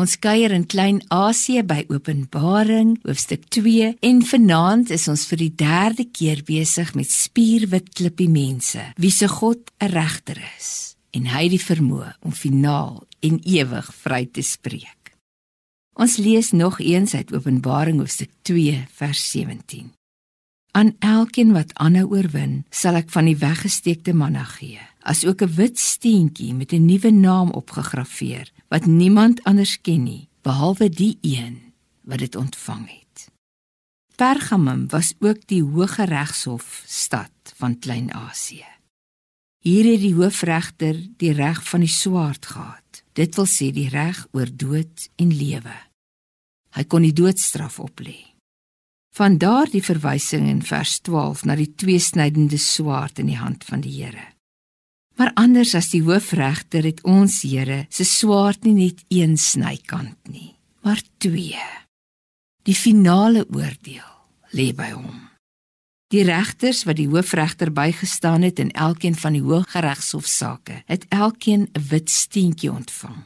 Ons kuier in Klein-Asië by Openbaring hoofstuk 2 en vanaand is ons vir die derde keer besig met spierwit klippie mense wie se God 'n regter is en hy die vermoë om finaal en ewig vry te spreek. Ons lees nog eens uit Openbaring hoofstuk 2 vers 17. Aan elkeen wat aanhou oorwin, sal ek van die weggesteekte manna gee, asook 'n wit steentjie met 'n nuwe naam opgegraveer wat niemand anders ken nie behalwe die een wat dit ontvang het. Pergamum was ook die hoë regshof stad van Klein-Asië. Hier het die hoofregter die reg van die swaard gehad. Dit wil sê die reg oor dood en lewe. Hy kon die doodstraf oplê. Van daardie verwysing in vers 12 na die tweesnydende swaard in die hand van die Here. Maar anders as die hoofregter het ons Here se swaard nie net een snykant nie, maar twee. Die finale oordeel lê by hom. Die regters wat die hoofregter bygestaan het in elkeen van die hooggeregshofsaake, het elkeen 'n wit steentjie ontvang.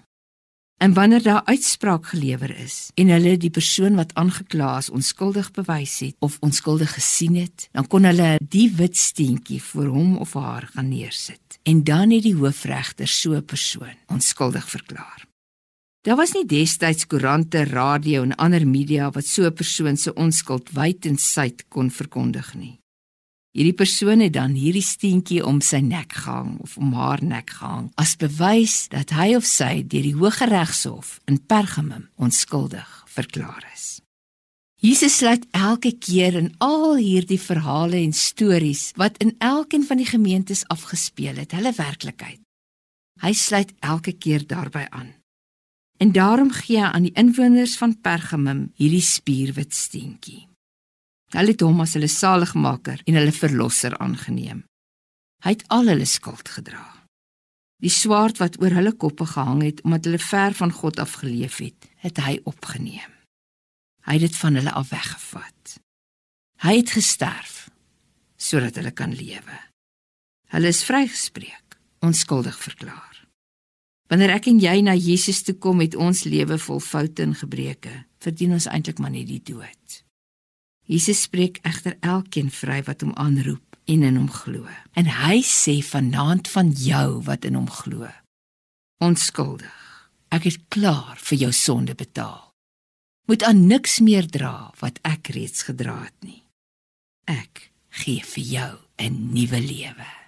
En wanneer daar uitspraak gelewer is en hulle die persoon wat aangekla is onskuldig bewys het of onskuldig gesien het, dan kon hulle die wit steentjie voor hom of haar gaan neersit. En dan het die hoofregter so 'n persoon onskuldig verklaar. Daar was nie destyds koerante, radio en ander media wat so 'n persoon se onskuld wyd en suid kon verkondig nie. Hierdie persoon het dan hierdie steentjie om sy nek gehang of om haar nek gehang as bewys dat hy of sy deur die Hoge Regshof in Pergamum onskuldig verklaar is. Jesus sluit elke keer in al hierdie verhale en stories wat in elkeen van die gemeentes afgespeel het, hulle werklikheid. Hy sluit elke keer daarby aan. En daarom gee hy aan die inwoners van Pergamum hierdie spierwit steentjie. Hulle het hom as hulle saligmaker en hulle verlosser aangeneem. Hy het al hulle skuld gedra. Die swaard wat oor hulle koppe gehang het omdat hulle ver van God af geleef het, het hy opgeneem. Hy het dit van hulle af weggevat. Hy het gesterf sodat hulle kan lewe. Hulle is vrygespreek, onskuldig verklaar. Wanneer ek en jy na Jesus toe kom met ons lewe vol foute en gebreke, verdien ons eintlik maar net die dood. Jesus spreek egter elkeen vry wat hom aanroep en in hom glo. En hy sê vanaand van jou wat in hom glo. Onskuldig. Ek het klaar vir jou sonde betaal. Moet aan niks meer dra wat ek reeds gedra het nie. Ek gee vir jou 'n nuwe lewe.